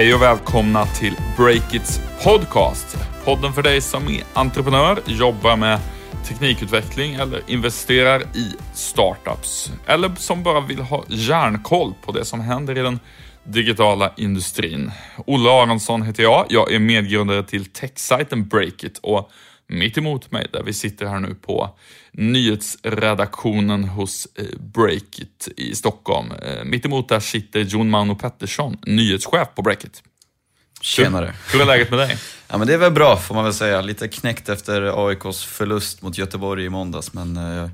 Hej och välkomna till Breakits podcast. Podden för dig som är entreprenör, jobbar med teknikutveckling eller investerar i startups. Eller som bara vill ha järnkoll på det som händer i den digitala industrin. Olle Aronsson heter jag. Jag är medgrundare till techsajten Breakit och mitt emot mig, där vi sitter här nu på nyhetsredaktionen hos eh, Breakit i Stockholm. Eh, mitt emot där sitter Jon Mauno Pettersson, nyhetschef på Breakit. Tjenare. Hur är läget med dig? Ja men det är väl bra får man väl säga. Lite knäckt efter AIKs förlust mot Göteborg i måndags men eh,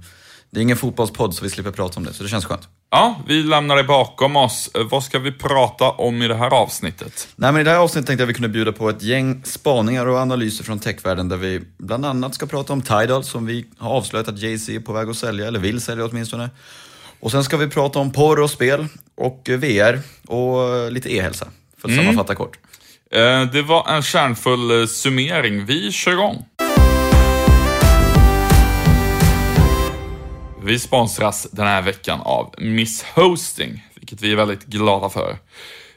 det är ingen fotbollspodd så vi slipper prata om det så det känns skönt. Ja, vi lämnar det bakom oss. Eh, vad ska vi prata om i det här avsnittet? Nej men i det här avsnittet tänkte jag vi kunde bjuda på ett gäng spaningar och analyser från techvärlden där vi bland annat ska prata om Tidal som vi har avslöjat att Jay-Z är på väg att sälja, eller vill sälja åtminstone. Och sen ska vi prata om porr och spel och eh, VR och eh, lite e-hälsa för att Mm. sammanfatta kort. Det var en kärnfull summering. Vi kör igång. Vi sponsras den här veckan av Miss Hosting, vilket vi är väldigt glada för.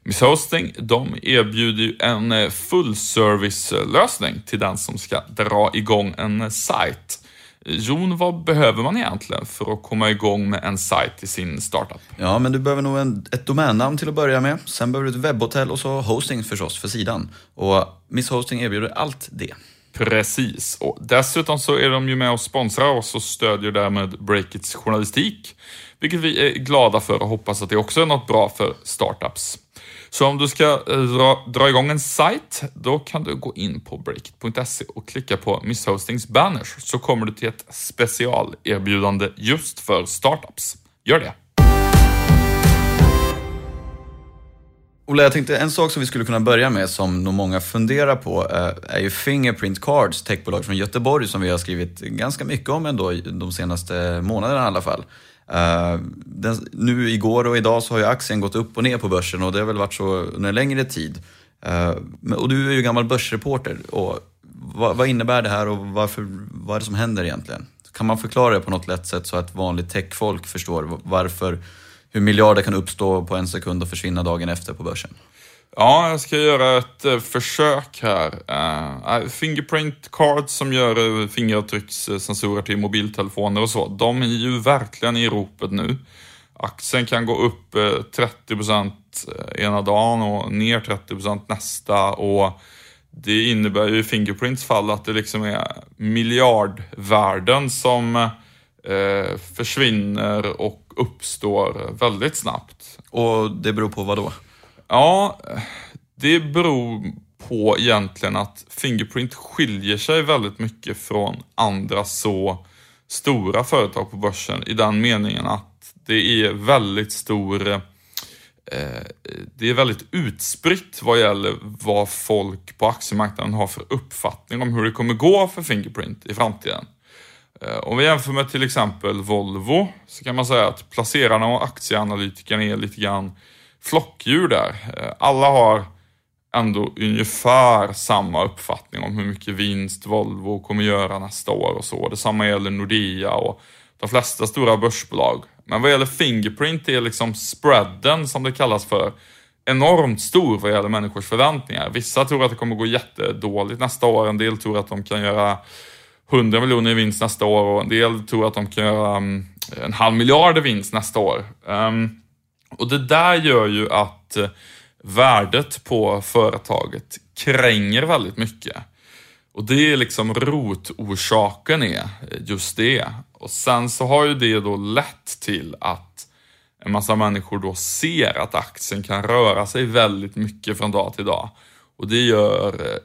Miss Hosting, de erbjuder ju en eh, fullservice-lösning till den som ska dra igång en sajt. Jon, vad behöver man egentligen för att komma igång med en sajt i sin startup? Ja, men du behöver nog en, ett domännamn till att börja med. Sen behöver du ett webbhotell och så hosting förstås för sidan. Och Miss Hosting erbjuder allt det. Precis. Och dessutom så är de ju med och sponsrar oss och stödjer därmed Breakits journalistik. Vilket vi är glada för och hoppas att det också är något bra för startups. Så om du ska eh, dra, dra igång en sajt, då kan du gå in på breakit.se och klicka på Miss Hostings banners så kommer du till ett specialerbjudande just för startups. Gör det! Ola, jag tänkte en sak som vi skulle kunna börja med som nog många funderar på eh, är ju Fingerprint Cards, techbolag från Göteborg som vi har skrivit ganska mycket om ändå de senaste månaderna i alla fall. Eh, den, nu igår och idag så har ju aktien gått upp och ner på börsen och det har väl varit så under en längre tid. Eh, och du är ju gammal börsreporter. Och vad, vad innebär det här och varför, vad är det som händer egentligen? Kan man förklara det på något lätt sätt så att vanligt techfolk förstår varför, hur miljarder kan uppstå på en sekund och försvinna dagen efter på börsen? Ja, jag ska göra ett eh, försök här. Uh, fingerprint cards som gör fingeravtryckssensorer till mobiltelefoner och så, de är ju verkligen i ropet nu. Aktien kan gå upp 30% ena dagen och ner 30% nästa och det innebär ju i Fingerprints fall att det liksom är miljardvärden som eh, försvinner och uppstår väldigt snabbt. Och det beror på vad då? Ja, det beror på egentligen att Fingerprint skiljer sig väldigt mycket från andra så stora företag på börsen i den meningen att det är väldigt stor eh, det är väldigt utspritt vad gäller vad folk på aktiemarknaden har för uppfattning om hur det kommer gå för Fingerprint i framtiden. Eh, om vi jämför med till exempel Volvo så kan man säga att placerarna och aktieanalytikerna är lite grann flockdjur där. Eh, alla har ändå ungefär samma uppfattning om hur mycket vinst Volvo kommer göra nästa år och så. Detsamma gäller Nordea och de flesta stora börsbolag. Men vad gäller Fingerprint är liksom spreaden som det kallas för enormt stor vad gäller människors förväntningar. Vissa tror att det kommer gå jättedåligt nästa år, en del tror att de kan göra 100 miljoner i vinst nästa år och en del tror att de kan göra um, en halv miljard i vinst nästa år. Um, och det där gör ju att eh, värdet på företaget kränger väldigt mycket. Och det är liksom rotorsaken är eh, just det. Och sen så har ju det då lett till att en massa människor då ser att aktien kan röra sig väldigt mycket från dag till dag. Och det gör, eh,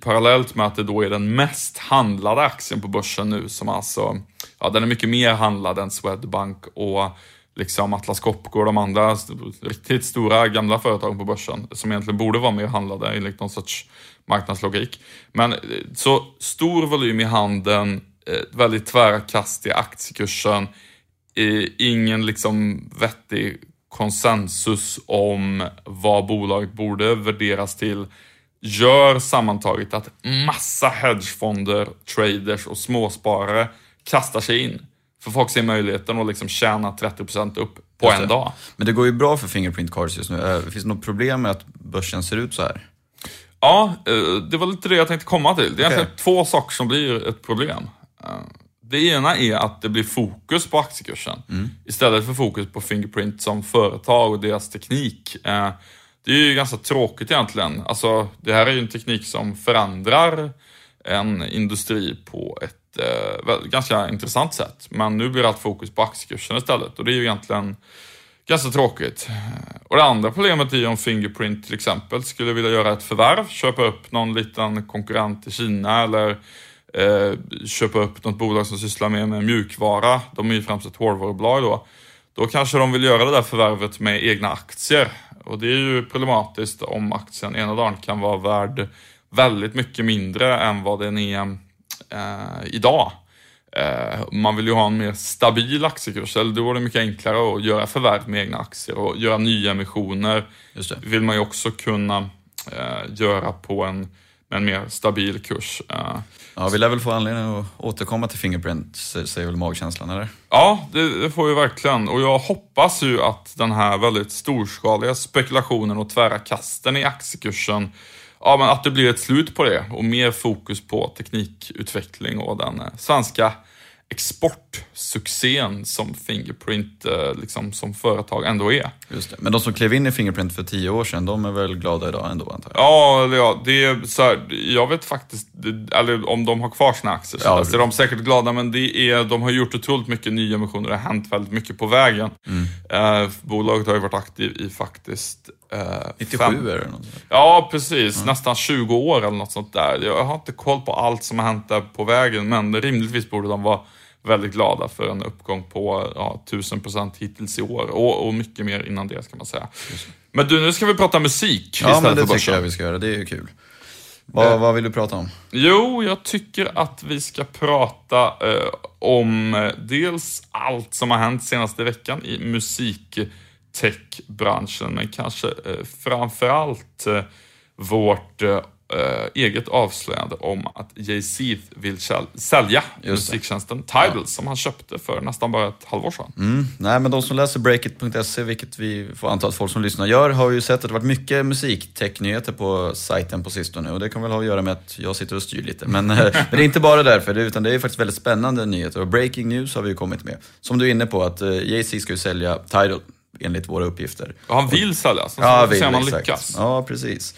parallellt med att det då är den mest handlade aktien på börsen nu, som alltså, ja den är mycket mer handlad än Swedbank och liksom Atlas Copco och de andra riktigt stora gamla företagen på börsen, som egentligen borde vara mer handlade enligt någon sorts marknadslogik. Men eh, så stor volym i handeln, eh, väldigt tvära kast i aktiekursen, ingen liksom vettig konsensus om vad bolaget borde värderas till gör sammantaget att massa hedgefonder, traders och småsparare kastar sig in. För folk ser möjligheten att liksom tjäna 30% upp på en dag. Men det går ju bra för Fingerprint Cards just nu. Eh, Finns det något problem med att börsen ser ut så här? Ja, eh, det var lite det jag tänkte komma till. Det är egentligen två saker som blir ett problem. Eh, Det ena är att det blir fokus på aktiekursen istället för fokus på Fingerprint som företag och deras teknik. Det är ju ganska tråkigt egentligen. Alltså, det här är ju en teknik som förändrar en industri på ett eh, ganska intressant sätt. Men nu blir allt fokus på aktiekursen istället och det är ju egentligen Ganska tråkigt. Och det andra problemet är ju om Fingerprint till exempel skulle vilja göra ett förvärv, köpa upp någon liten konkurrent i Kina eller eh, köpa upp något bolag som sysslar med, med mjukvara. De är ju främst ett hårdvarubolag då. Då kanske de vill göra det där förvärvet med egna aktier. Och det är ju problematiskt om aktien ena dagen kan vara värd väldigt mycket mindre än vad den är eh, idag. Eh, man vill ju ha en mer stabil aktiekurs, eller då är det mycket enklare att göra förvärv med egna aktier och göra nya emissioner. Just det. vill man ju också kunna eh, göra på en, med en mer stabil kurs. Ja, vi lär väl få anledning att återkomma till Fingerprint, säger väl magkänslan, eller? Ja, det, det får vi verkligen. Och jag hoppas ju att den här väldigt storskaliga spekulationen och tvära kasten i aktiekursen, ja men att det blir ett slut på det och mer fokus på teknikutveckling och den eh, svenska exportsuccén som Fingerprint eh, liksom, som företag ändå är. Just det. Men de som klev in i Fingerprint för tio år sedan, de är väl glada idag ändå, antar jag? Ja, eller ja, det är så här, jag vet faktiskt, eller om de har kvar sina aktier Ja, så är de säkert glada, men det är, de har gjort otroligt mycket nyemissioner, det har hänt väldigt mycket på vägen. Eh, bolaget har ju varit aktiv i faktiskt... Eh, 97 fem- är det något sånt. Ja, precis. Nästan 20 år eller något sånt där. Jag har inte koll på allt som har hänt där på vägen, men rimligtvis borde de vara väldigt glada för en uppgång på ja, 1000% hittills i år och, och mycket mer innan det ska man säga. Men du, nu ska vi prata musik Ja, men istället det för tycker börsen. jag vi ska göra. Det är ju kul. Vad, Eh. vad vill du prata om? Jo, jag tycker att vi ska prata eh, om eh, dels allt som har hänt senaste veckan i musiktechbranschen, men kanske eh, framförallt eh, vårt eh, eget avslöjande om att Jay-Z vill sälja musiktjänsten Tidal som han köpte för nästan bara ett halvår sedan. Mm. Nej, men de som läser breakit.se, vilket vi får anta att folk som lyssnar gör, har ju sett att det varit mycket musiktech-nyheter på sajten på sistone. Och det kan väl ha att göra med att jag sitter och styr lite. Men, eh, men det är inte bara därför, utan det är faktiskt väldigt spännande nyheter. Och breaking news har vi ju kommit med. Som du är inne på, att eh, Jay-Z ska ju sälja Tidal, enligt våra uppgifter. Och han vill sälja, så Ja, får vi se om han exakt. lyckas. Ja, precis.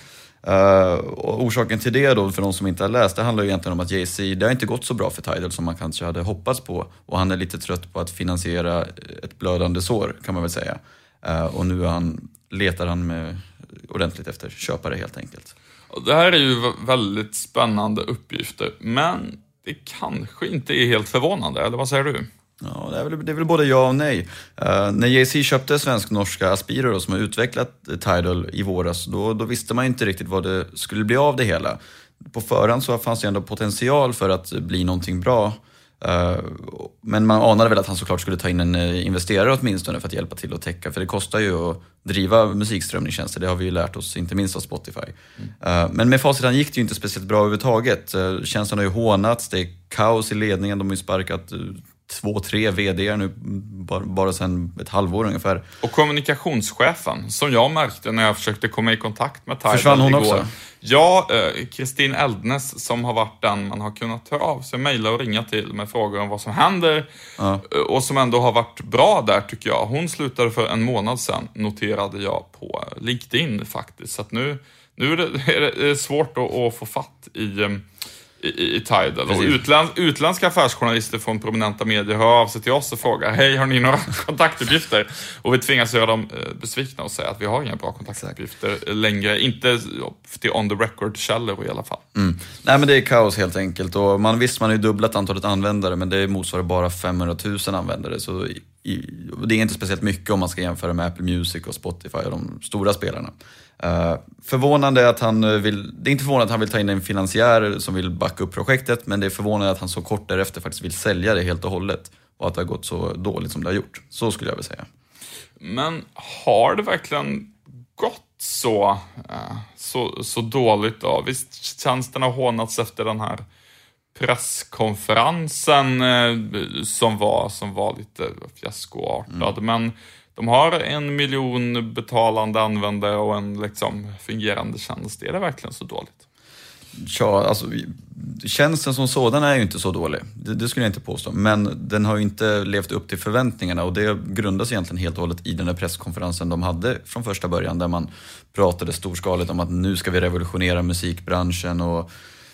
Uh, och orsaken till det då, för de som inte har läst, det handlar ju egentligen om att Jay-Z, det har inte gått så bra för Tidal som man kanske hade hoppats på. Och han är lite trött på att finansiera ett blödande sår, kan man väl säga. Uh, och nu han, letar han med, ordentligt efter köpare helt enkelt. Det här är ju väldigt spännande uppgifter, men det kanske inte är helt förvånande, eller vad säger du? Ja, det är väl, det är väl både ja och nej. Uh, när JC köpte svensk-norska Aspiro då, som har utvecklat Tidal i våras, då, då visste man inte riktigt vad det skulle bli av det hela. På förhand så fanns det ändå potential för att bli någonting bra. Eh, men man anade väl att han såklart skulle ta in en eh, investerare åtminstone för att hjälpa till att täcka. För det kostar ju att driva musikströmningstjänster, det har vi ju lärt oss, inte minst av Spotify. Eh, men med facit han gick det ju inte speciellt bra överhuvudtaget. Uh, tjänsten har ju hånats, det är kaos i ledningen, de har ju sparkat två, tre VD nu bara, bara sedan ett halvår ungefär. Och kommunikationschefen, som jag märkte när jag försökte komma i kontakt med Tidal Försvann hon igår. också? Ja, eh, Kristin Eldnes som har varit den man har kunnat höra av sig, mejla och ringa till med frågor om vad som händer. Ja. Eh, Och som ändå har varit bra där tycker jag. Hon slutade för en månad sedan, noterade jag på LinkedIn faktiskt. Så att nu, nu är det, är det är det svårt att, att få fatt i, i, i Tidal. Och Precis. utländ, utländska affärsjournalister från prominenta medier hör av sig till oss och frågar Hej, har ni några kontaktuppgifter? Och vi tvingas göra dem eh, besvikna och säga att vi har inga bra kontaktuppgifter längre. Inte till on the record-källor i alla fall. Mm. Nej men det är kaos helt enkelt. Och man, visst, man har ju dubblat antalet användare men det motsvarar bara 500 000 användare. Så i, det är inte speciellt mycket om man ska jämföra med Apple Music och Spotify och de stora spelarna. Uh, förvånande är att han eh, vill, det är inte förvånande att han vill ta in en finansiär som vill backa upp projektet men det är förvånande att han så kort därefter faktiskt vill sälja det helt och hållet. Och att det har gått så dåligt som det har gjort. Så skulle jag vilja säga. Men har det verkligen gått så, eh, så, så dåligt då? Visst, tjänsten har hånats efter den här presskonferensen eh, som var, som var lite fiaskoartad, men de har en miljon betalande användare och en liksom fungerande tjänst. Är det verkligen så dåligt? Ja, alltså, tjänsten som sådan är ju inte så dålig. Det, det, skulle jag inte påstå. Men den har ju inte levt upp till förväntningarna och det grundas egentligen helt och hållet i den där presskonferensen de hade från första början där man pratade storskaligt om att nu ska vi revolutionera musikbranschen och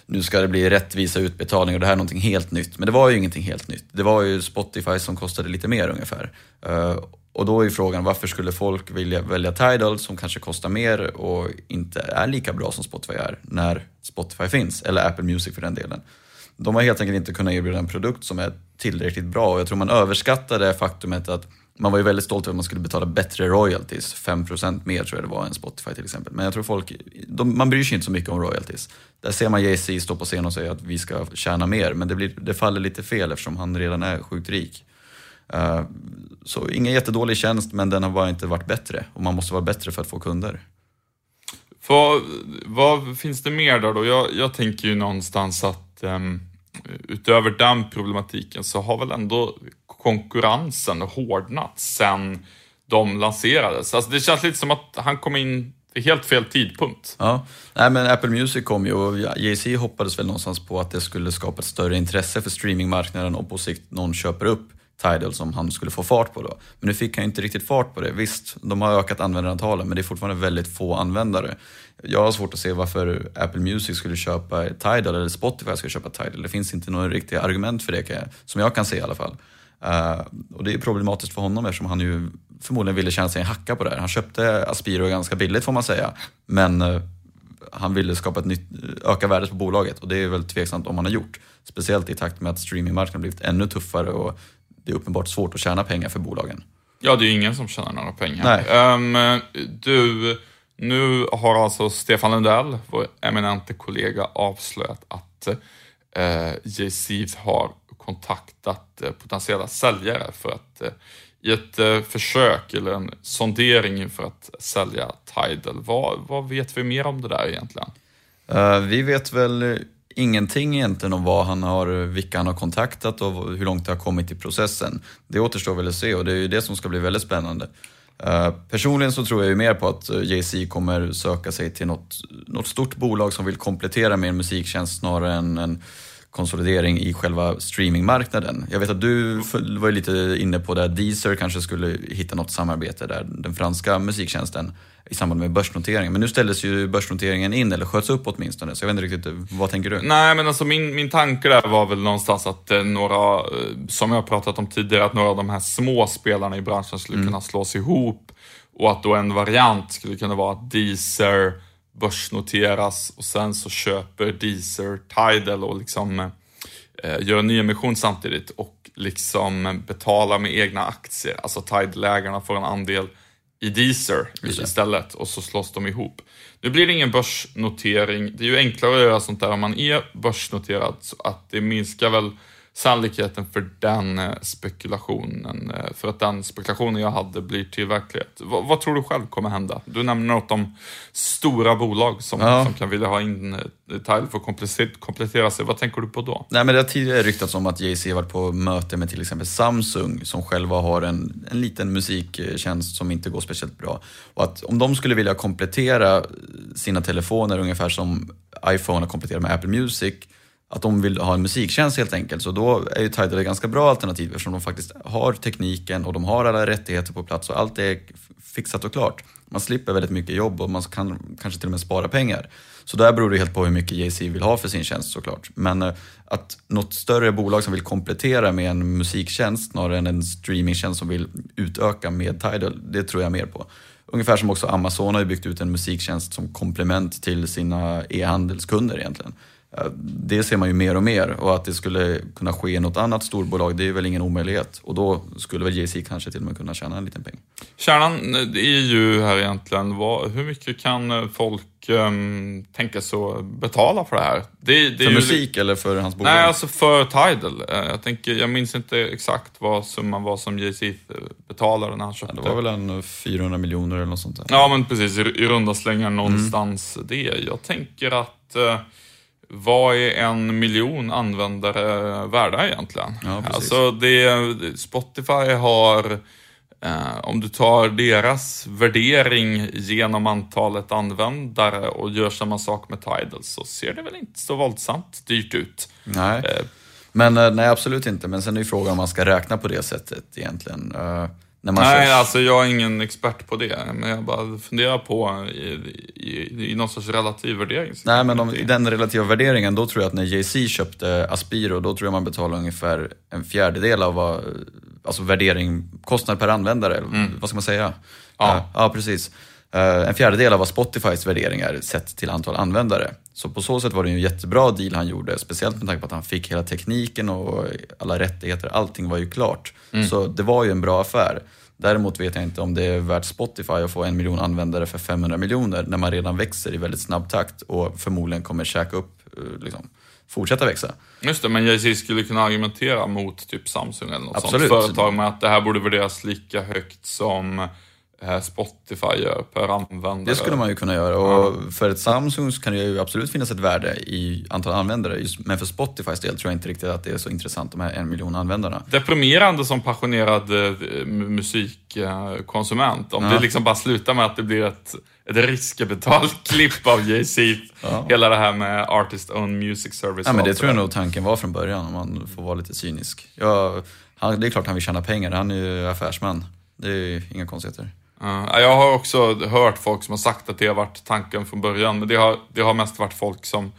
nu ska det bli rättvisa utbetalningar och det här är någonting helt nytt. Men det var ju ingenting helt nytt. Det var ju Spotify som kostade lite mer ungefär. Eh, och då är frågan varför skulle folk vilja välja Tidal som kanske kostar mer och inte är lika bra som Spotify är när Spotify finns, eller Apple Music för den delen. De har helt enkelt inte kunnat erbjuda en produkt som är tillräckligt bra och jag tror man överskattar det faktumet att man var ju väldigt stolt över att man skulle betala bättre royalties, 5% mer tror jag det var än Spotify till exempel. Men jag tror folk, de, man bryr sig inte så mycket om royalties. Där ser man Jay-Z stå på scen och säga att vi ska tjäna mer, men det, blir, det faller lite fel eftersom han redan är sjukt rik. Uh, så ingen jättedålig tjänst, men den har bara inte varit bättre. Och man måste vara bättre för att få kunder. För, vad finns det mer där då? Jag, jag tänker ju någonstans att um, utöver den problematiken så har väl ändå konkurrensen hårdnat sen de lanserades. Alltså det känns lite som att han kom in vid helt fel tidpunkt. Ja, Nej, men Apple Music kom ju och Jay-Z hoppades väl någonstans på att det skulle skapa ett större intresse för streamingmarknaden och på sikt någon köper upp Tidal som han skulle få fart på då. Men nu fick han inte riktigt fart på det. Visst, de har ökat användarantalet men det är fortfarande väldigt få användare. Jag har svårt att se varför Apple Music skulle köpa Tidal eller Spotify skulle köpa Tidal. Det finns inte några riktiga argument för det, som jag kan se i alla fall. Uh, och det är problematiskt för honom eftersom han ju förmodligen ville tjäna sig en hacka på det här. Han köpte Aspiro ganska billigt får man säga, men uh, han ville skapa ett nytt, öka värdet på bolaget och det är väl tveksamt om han har gjort. Speciellt i takt med att streamingmarknaden blivit ännu tuffare och det är uppenbart svårt att tjäna pengar för bolagen. Ja, det är ingen som tjänar några pengar. Um, du, nu har alltså Stefan Lundell, vår eminente kollega, avslöjat att uh, Jay-Z har kontaktat uh, potentiella säljare för att uh, i ett uh, försök eller en sondering inför att sälja Tidal. Vad, vad vet vi mer om det där egentligen? vi vet väl ingenting egentligen om vad han har, vilka han har kontaktat och hur långt det har kommit i processen. Det återstår väl att se och det är ju det som ska bli väldigt spännande. Eh, personligen så tror jag ju mer på att eh, Jay-Z kommer söka sig till något, något stort bolag som vill komplettera med en musiktjänst snarare än en konsolidering i själva streamingmarknaden. Jag vet att du var lite inne på det, Deezer kanske skulle hitta något samarbete där, den franska musiktjänsten i samband med börsnoteringen. Men nu ställdes ju börsnoteringen in, eller sköts upp åtminstone, så jag vet inte riktigt, vad tänker du? Nej, men alltså min, min tanke där var väl någonstans att eh, några, eh, som jag har pratat om tidigare, att några av de här små spelarna i branschen skulle mm. kunna slås ihop och att då en variant skulle kunna vara att Deezer börsnoteras och sen så köper Deezer Tidal och liksom eh, gör en nyemission samtidigt och liksom betalar med egna aktier. Alltså Tidal-ägarna får en andel i Deezer istället och så slås de ihop. Nu blir det ingen börsnotering. Det är ju enklare att göra sånt där om man är börsnoterad så att det minskar väl sannolikheten för den eh, spekulationen, eh, för att den spekulationen jag hade blir till verklighet. Vad, vad tror du själv kommer hända? Du nämner något om stora bolag som, ja. som kan vilja ha in eh, detalj för att komplettera sig. Vad tänker du på då? Nej, men det har tidigare ryktats om att Jay-Z varit på möte med till exempel Samsung som själva har en, en liten musiktjänst som inte går speciellt bra. Och att om de skulle vilja komplettera sina telefoner ungefär som iPhone har kompletterat med Apple Music att de vill ha en musiktjänst helt enkelt. Så då är ju Tidal ett ganska bra alternativ eftersom de faktiskt har tekniken och de har alla rättigheter på plats och allt är fixat och klart. Man slipper väldigt mycket jobb och man kan kanske till och med spara pengar. Så där beror det helt på hur mycket Jay-Z vill ha för sin tjänst såklart. Men eh, att något större bolag som vill komplettera med en musiktjänst snarare än en streamingtjänst som vill utöka med Tidal, det tror jag mer på. Ungefär som också Amazon har byggt ut en musiktjänst som komplement till sina e-handelskunder egentligen. Det ser man ju mer och mer och att det skulle kunna ske i något annat storbolag, det är väl ingen omöjlighet. Och då skulle väl JC kanske till och med kunna tjäna en liten peng. Kärnan är ju här egentligen, vad, hur mycket kan folk um, tänka sig att betala för det här? Det, det för musik ju, eller för hans bolag? Nej, alltså för Tidal. Eh, jag, tänker, jag minns inte exakt vad summan var som JC betalade när han köpte. Det var väl en 400 miljoner eller något sånt där. Ja, men precis. I, i runda slängar någonstans mm. det. Jag tänker att vad är en miljon användare värda egentligen? Ja, alltså det, Spotify har Eh, om du tar deras värdering genom antalet användare och gör samma sak med Tidal så ser det väl inte så våldsamt dyrt ut. Nej, eh. men eh, nej absolut inte. Men sen är ju frågan om man ska räkna på det sättet egentligen. Uh, Nej, kör... alltså jag är ingen expert på det. Men jag bara funderar på i, i, i någon sorts relativ värdering. Nej, men om, i den relativa värderingen, då tror jag att när JC köpte Aspiro, då tror jag man betalade ungefär en fjärdedel av vad, alltså värdering, kostnad per användare, mm. vad ska man säga? Ja, ja precis. Uh, en fjärdedel av vad Spotifys värderingar sett till antal användare. Så på så sätt var det en jättebra deal han gjorde, speciellt med tanke på att han fick hela tekniken och alla rättigheter, allting var ju klart. Mm. Så det var ju en bra affär. Däremot vet jag inte om det är värt Spotify att få en miljon användare för 500 miljoner när man redan växer i väldigt snabb takt och förmodligen kommer käka upp, eh, liksom, fortsätta växa. Just det, men Jay-Z skulle kunna argumentera mot typ Samsung eller något Absolut. sånt företag med att det här borde värderas lika högt som Eh, Spotify gör per användare. Det skulle man ju kunna göra och ja. för ett Samsung kan det ju absolut finnas ett värde i antal användare. men för Spotifys del tror jag inte riktigt att det är så intressant, de här en miljon användarna. Deprimerande som passionerad eh, musikkonsument. Om ja. det liksom bara slutar med att det blir ett, ett riskabetalt klipp av Jay-Z. Ja. Hela det här med Artist Own Music Service. Ja, men det tror jag nog tanken var från början, om man får vara lite cynisk. Ja, han, det är klart han vill tjäna pengar, han är ju affärsman. Det är inga konstigheter. Uh, jag har också hört folk som har sagt att det har varit tanken från början, men det har, det har mest varit folk som,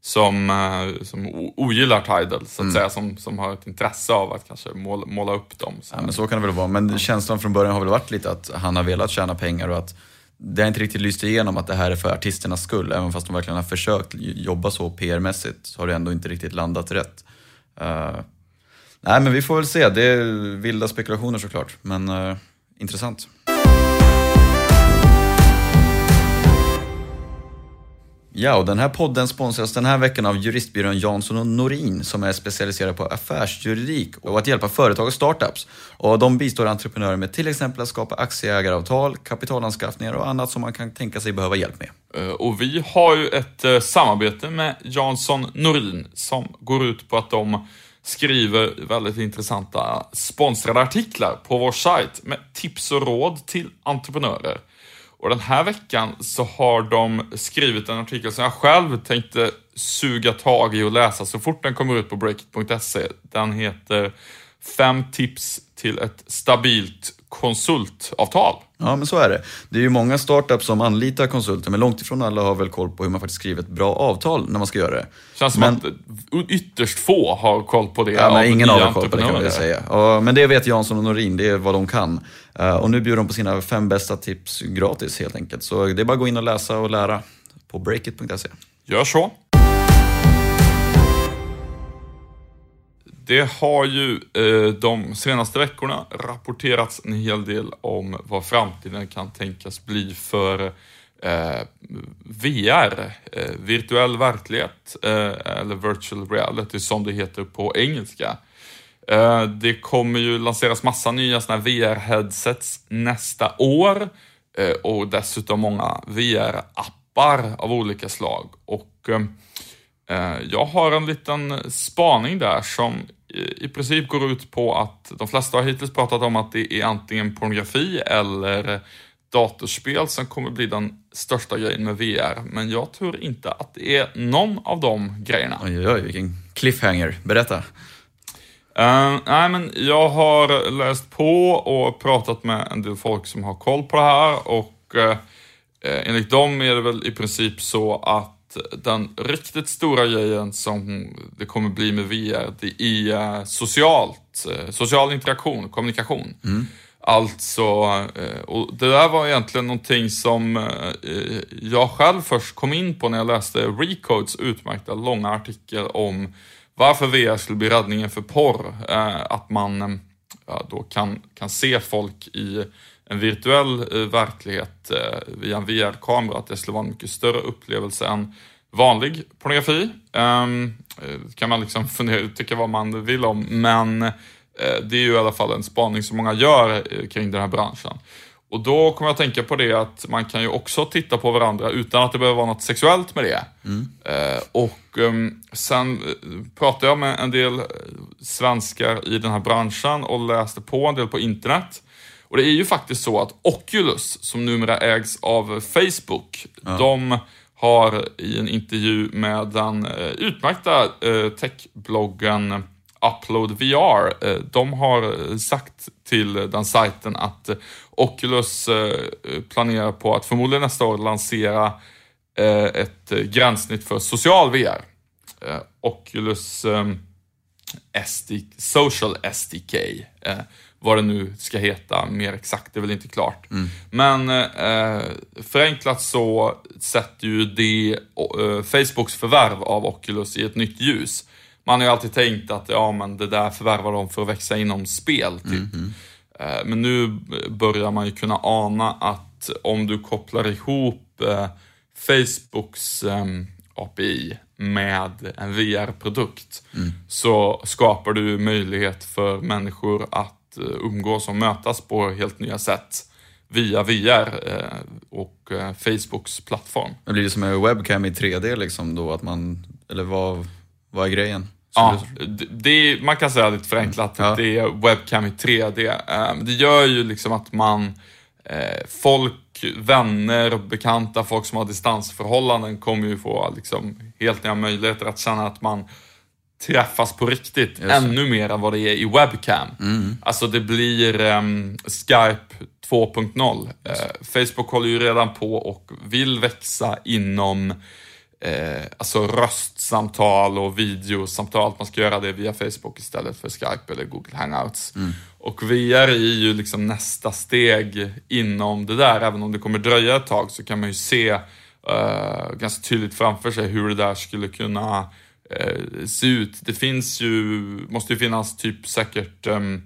som, uh, som ogillar Tidal, så att mm. säga, som, som har ett intresse av att kanske måla, måla upp dem. Så. Ja, men så kan det väl vara, men känslan från början har väl varit lite att han har velat tjäna pengar och att det har inte riktigt lyst igenom att det här är för artisternas skull. Även fast de verkligen har försökt jobba så PR-mässigt så har det ändå inte riktigt landat rätt. Uh, nej, men vi får väl se. Det är vilda spekulationer såklart, men uh, intressant. Ja, och den här podden sponsras den här veckan av juristbyrån Jansson och Norin som är specialiserad på affärsjuridik och att hjälpa företag och startups. Och de bistår entreprenörer med till exempel att skapa aktieägaravtal, kapitalanskaffningar och annat som man kan tänka sig behöva hjälp med. Eh, och vi har ju ett eh, samarbete med Jansson Norin som går ut på att de skriver väldigt intressanta sponsrade artiklar på vår sajt med tips och råd till entreprenörer. Och den här veckan så har de skrivit en artikel som jag själv tänkte suga tag i och läsa så fort den kommer ut på breakit.se. Den heter Fem tips till ett stabilt konsultavtal. Ja, men så är det. Det är ju många startups som anlitar konsulter, men långt ifrån alla har väl koll på hur man faktiskt skriver ett bra avtal när man ska göra det. Känns men... som att ytterst få har koll på det. Ja, men ingen har koll på det kan man säga. Men det vet Jansson och Norin, det är vad de kan. Uh, och nu bjuder de på sina fem bästa tips gratis helt enkelt. Så det är bara att gå in och läsa och lära på breakit.se. Gör så. Det har ju eh, de senaste veckorna rapporterats en hel del om vad framtiden kan tänkas bli för eh, VR, eh, virtuell verklighet, eh, eller virtual reality som det heter på engelska. Eh, det kommer ju lanseras massa nya VR-headsets nästa år eh, och dessutom många VR-appar av olika slag. Och Eh, jag har en liten spaning där som i princip går ut på att de flesta har hittills pratat om att det är antingen pornografi eller datorspel som kommer bli den största grejen med VR. Men jag tror inte att det är någon av de grejerna. Oj, oj, oj vilken cliffhanger. Berätta. Uh, nej, men jag har läst på och pratat med en del folk som har koll på det här och uh, enligt dem är det väl i princip så att den riktigt stora grejen som det kommer bli med VR, det är socialt, eh, social interaktion, kommunikation. Mm. Alltså, eh, och det där var egentligen någonting som eh, jag själv först kom in på när jag läste Recodes utmärkta långa artikel om varför VR skulle bli räddningen för porr. Att man ja, då kan, kan se folk i en virtuell eh, verklighet eh, via en VR-kamera, att det skulle vara en mycket större upplevelse än vanlig pornografi. Um, kan man liksom fundera, tycka vad man vill om, men det är ju i alla fall en spaning som många gör kring den här branschen. Och då kommer jag att tänka på det att man kan ju också titta på varandra utan att det behöver vara något sexuellt med det. Mm. Och um, sen pratade jag med en del svenskar i den här branschen och läste på en del på internet. Och det är ju faktiskt så att Oculus, som numera ägs av Facebook, de har i en intervju med den eh, utmärkta eh, techbloggen Upload VR, eh, de har sagt till den sajten att Oculus planerar på att förmodligen nästa år lansera ett gränssnitt för social VR. Oculus SD, Social SDK, vad det nu ska heta mer exakt, det är väl inte klart. Men eh, förenklat så sätter ju det eh, Facebooks förvärv av Oculus i ett nytt ljus. Man har ju alltid tänkt att ja, men det där förvärvar de för att växa inom spel, typ. Eh, Men nu börjar man ju kunna ana att om du kopplar ihop eh, Facebooks eh, API med en VR-produkt så skapar du möjlighet för människor att eh, umgås och mötas på helt nya sätt via VR eh, och eh, Facebooks plattform. Men blir det som en webcam i 3D liksom då? Att man, eller vad, vad är grejen? Ja, det, det, man kan säga lite förenklat Ja. att det är webcam i 3D. Eh, Det gör ju liksom att man, folk, vänner, bekanta, folk som har distansförhållanden kommer ju få liksom helt nya möjligheter att känna att man träffas på riktigt ännu mer än vad det är i webcam. Alltså det blir ehm, Skype 2.0. Eh, Facebook håller ju redan på och vill växa inom eh, alltså röstsamtal och videosamtal. Att man ska göra det via Facebook istället för Skype eller Google Hangouts. Och VR är ju liksom nästa steg inom det där. Även om det kommer dröja ett tag så kan man ju se eh, ganska tydligt framför sig hur det där skulle kunna eh, se ut. Det finns ju, måste ju finnas typ säkert ehm,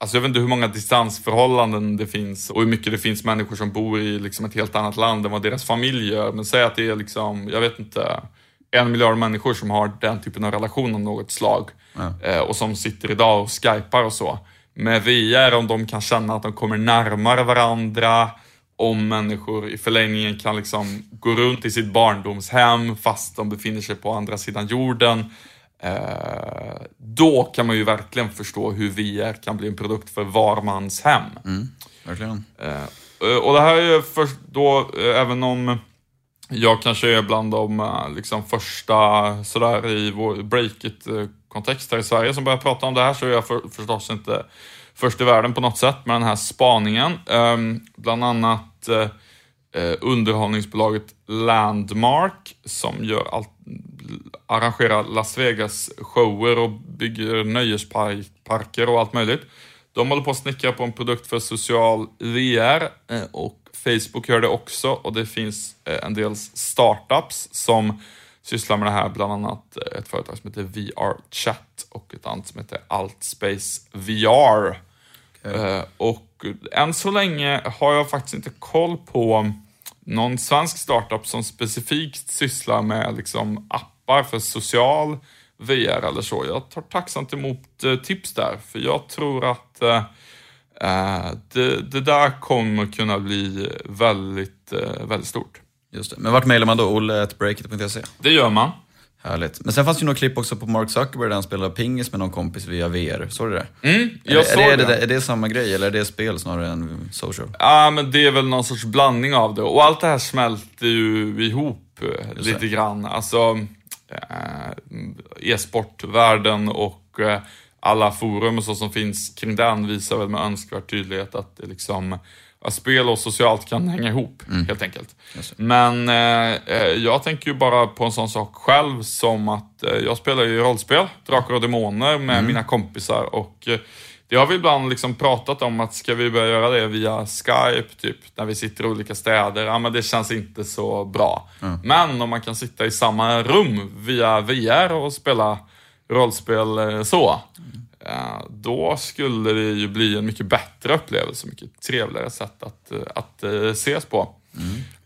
Alltså jag vet inte hur många distansförhållanden det finns och hur mycket det finns människor som bor i liksom ett helt annat land än vad deras familj gör. Men säg att det är liksom, jag vet inte, en miljard människor som har den typen av relation av något slag. Eh, och som sitter idag och skypar och så. Med VR, om de kan känna att de kommer närmare varandra, om människor i förlängningen kan liksom gå runt i sitt barndomshem fast de befinner sig på andra sidan jorden. Eh, då kan man ju verkligen förstå hur VR kan bli en produkt för var mans hem. Verkligen. Eh, och det här är ju först då, eh, även om jag kanske är bland de eh, liksom första sådär i vår breakit-kontext här i Sverige som börjar prata om det här så är jag för, förstås inte först i världen på något sätt med den här spaningen. Ehm, bland annat att eh, eh, underhållningsbolaget Landmark som gör allt, arrangerar Las Vegas shower och bygger nöjesparker och allt möjligt. De håller på att snickra på en produkt för social VR eh, och Facebook gör det också och det finns eh, en del startups som sysslar med det här, bland annat eh, ett företag som heter VR Chat och ett annat som heter Altspace VR. Eh, Och än så länge har jag faktiskt inte koll på någon svensk startup som specifikt sysslar med liksom appar för social VR eller så. Jag tar tacksamt emot eh, tips där, för jag tror att eh, eh, det, det där kommer kunna bli väldigt, eh, väldigt stort. Just det. Men vart mejlar man då? olle.breakit.se? Det gör man. Härligt. Men sen fanns det ju några klipp också på Mark Zuckerberg där han spelar pingis med någon kompis via VR. Såg du det? Mm, Är, jag det- såg är, det, det. är det samma grej eller är det spel snarare än social? Ja, men det är väl någon sorts blandning av det. Och allt det här smälter ju ihop eh, lite grann. Alltså, eh, e-sportvärlden och eh, alla forum och så som finns kring den visar väl med önskvärd tydlighet att det liksom att spel och socialt kan hänga ihop, helt enkelt. Men eh, eh, jag tänker ju bara på en sån sak själv som att eh, jag spelar ju rollspel, Drakar och Demoner, med mina kompisar. Och eh, det har vi ibland liksom pratat om att ska vi börja göra det via Skype, typ, när vi sitter i olika städer. Ja, men det känns inte så bra. Men om man kan sitta i samma rum via VR och spela rollspel eh, så, eh, då skulle det ju bli en mycket bättre upplevelse, mycket trevligare sätt att, eh, att eh, ses på.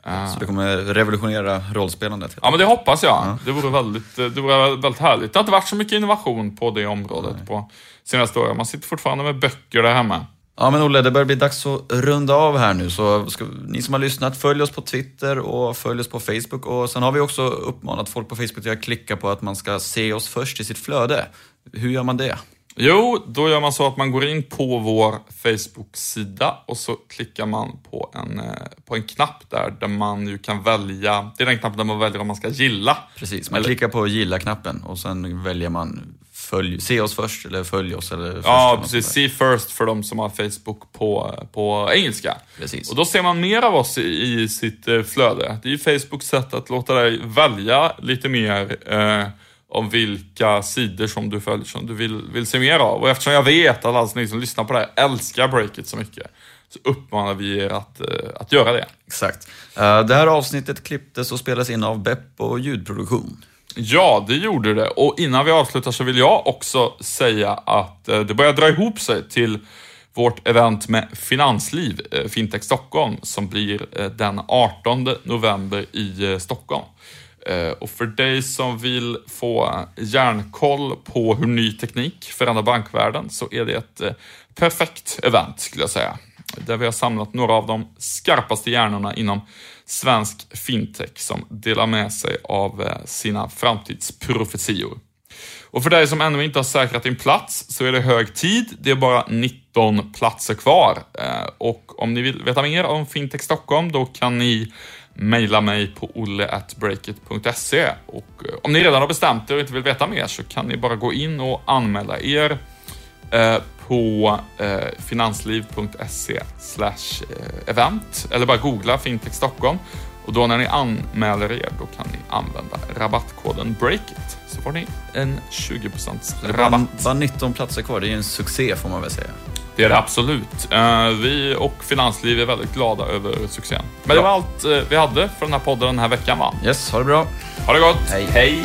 Eh, Så det kommer revolutionera rollspelandet? Ja, men det hoppas jag. Det, vore väldigt, det vore väldigt härligt. Det har inte varit så mycket innovation på det området på senaste åren. Man sitter fortfarande med böcker där hemma. Ja men Olle, det börjar bli dags att runda av här nu. Så ska, ni som har lyssnat, följ oss på Twitter och följ oss på Facebook. Och sen har vi också uppmanat folk på Facebook till att klicka på att man ska se oss först i sitt flöde. Hur gör man det? Jo, då gör man så att man går in på vår Facebook-sida och så klickar man på en, eh, på en knapp där, där man ju kan välja, det är den knappen där man väljer om man ska gilla. Precis, man eller, klickar på gilla-knappen och sen väljer man följ, se oss först eller följ oss. Eller först ja, precis. See first för de som har Facebook på, på engelska. Precis. Och då ser man mer av oss i, i sitt eh, flöde. Det är ju Facebooks sätt att låta dig välja lite mer eh, om vilka sidor som du följer som du vill, vill se mer av. Och eftersom jag vet att alla ni som lyssnar på det här älskar Breakit så mycket så uppmanar vi er att, uh, att göra det. Exakt. Uh, det här avsnittet klipptes och spelades in av Beppo ljudproduktion. Ja, det gjorde det. Och innan vi avslutar så vill jag också säga att uh, det börjar dra ihop sig till vårt event med Finansliv, Fintech Stockholm, som blir den 18 november i Stockholm. Eh, och för dig som vill få järnkoll på hur ny teknik förändrar bankvärlden så är det ett eh, perfekt event skulle jag säga. Där vi har samlat några av de skarpaste hjärnorna inom svensk fintech som delar med sig av eh, sina framtidsprofetior. Och för dig som ännu inte har säkrat din plats så är det hög tid. Det är bara 19 platser kvar. Och om ni vill veta mer om Fintech Stockholm då kan ni mejla mig på olleatbreakit.se och eh, om ni redan har bestämt er och inte vill veta mer så kan ni bara gå in och anmäla er eh, på eh, finansliv.se event. Eller bara googla Fintech Stockholm. Och då när ni anmäler er då kan ni använda rabattkoden BREAKIT. Så får ni en 20% rabatt. Bara 19 platser kvar, det är en succé får man väl säga. Det är det absolut. Eh, vi och Finansliv är väldigt glada över succén. Men det var allt eh, vi hade för den här podden den här veckan va? Yes, ha det bra. Ha det gott. Hej. Hej.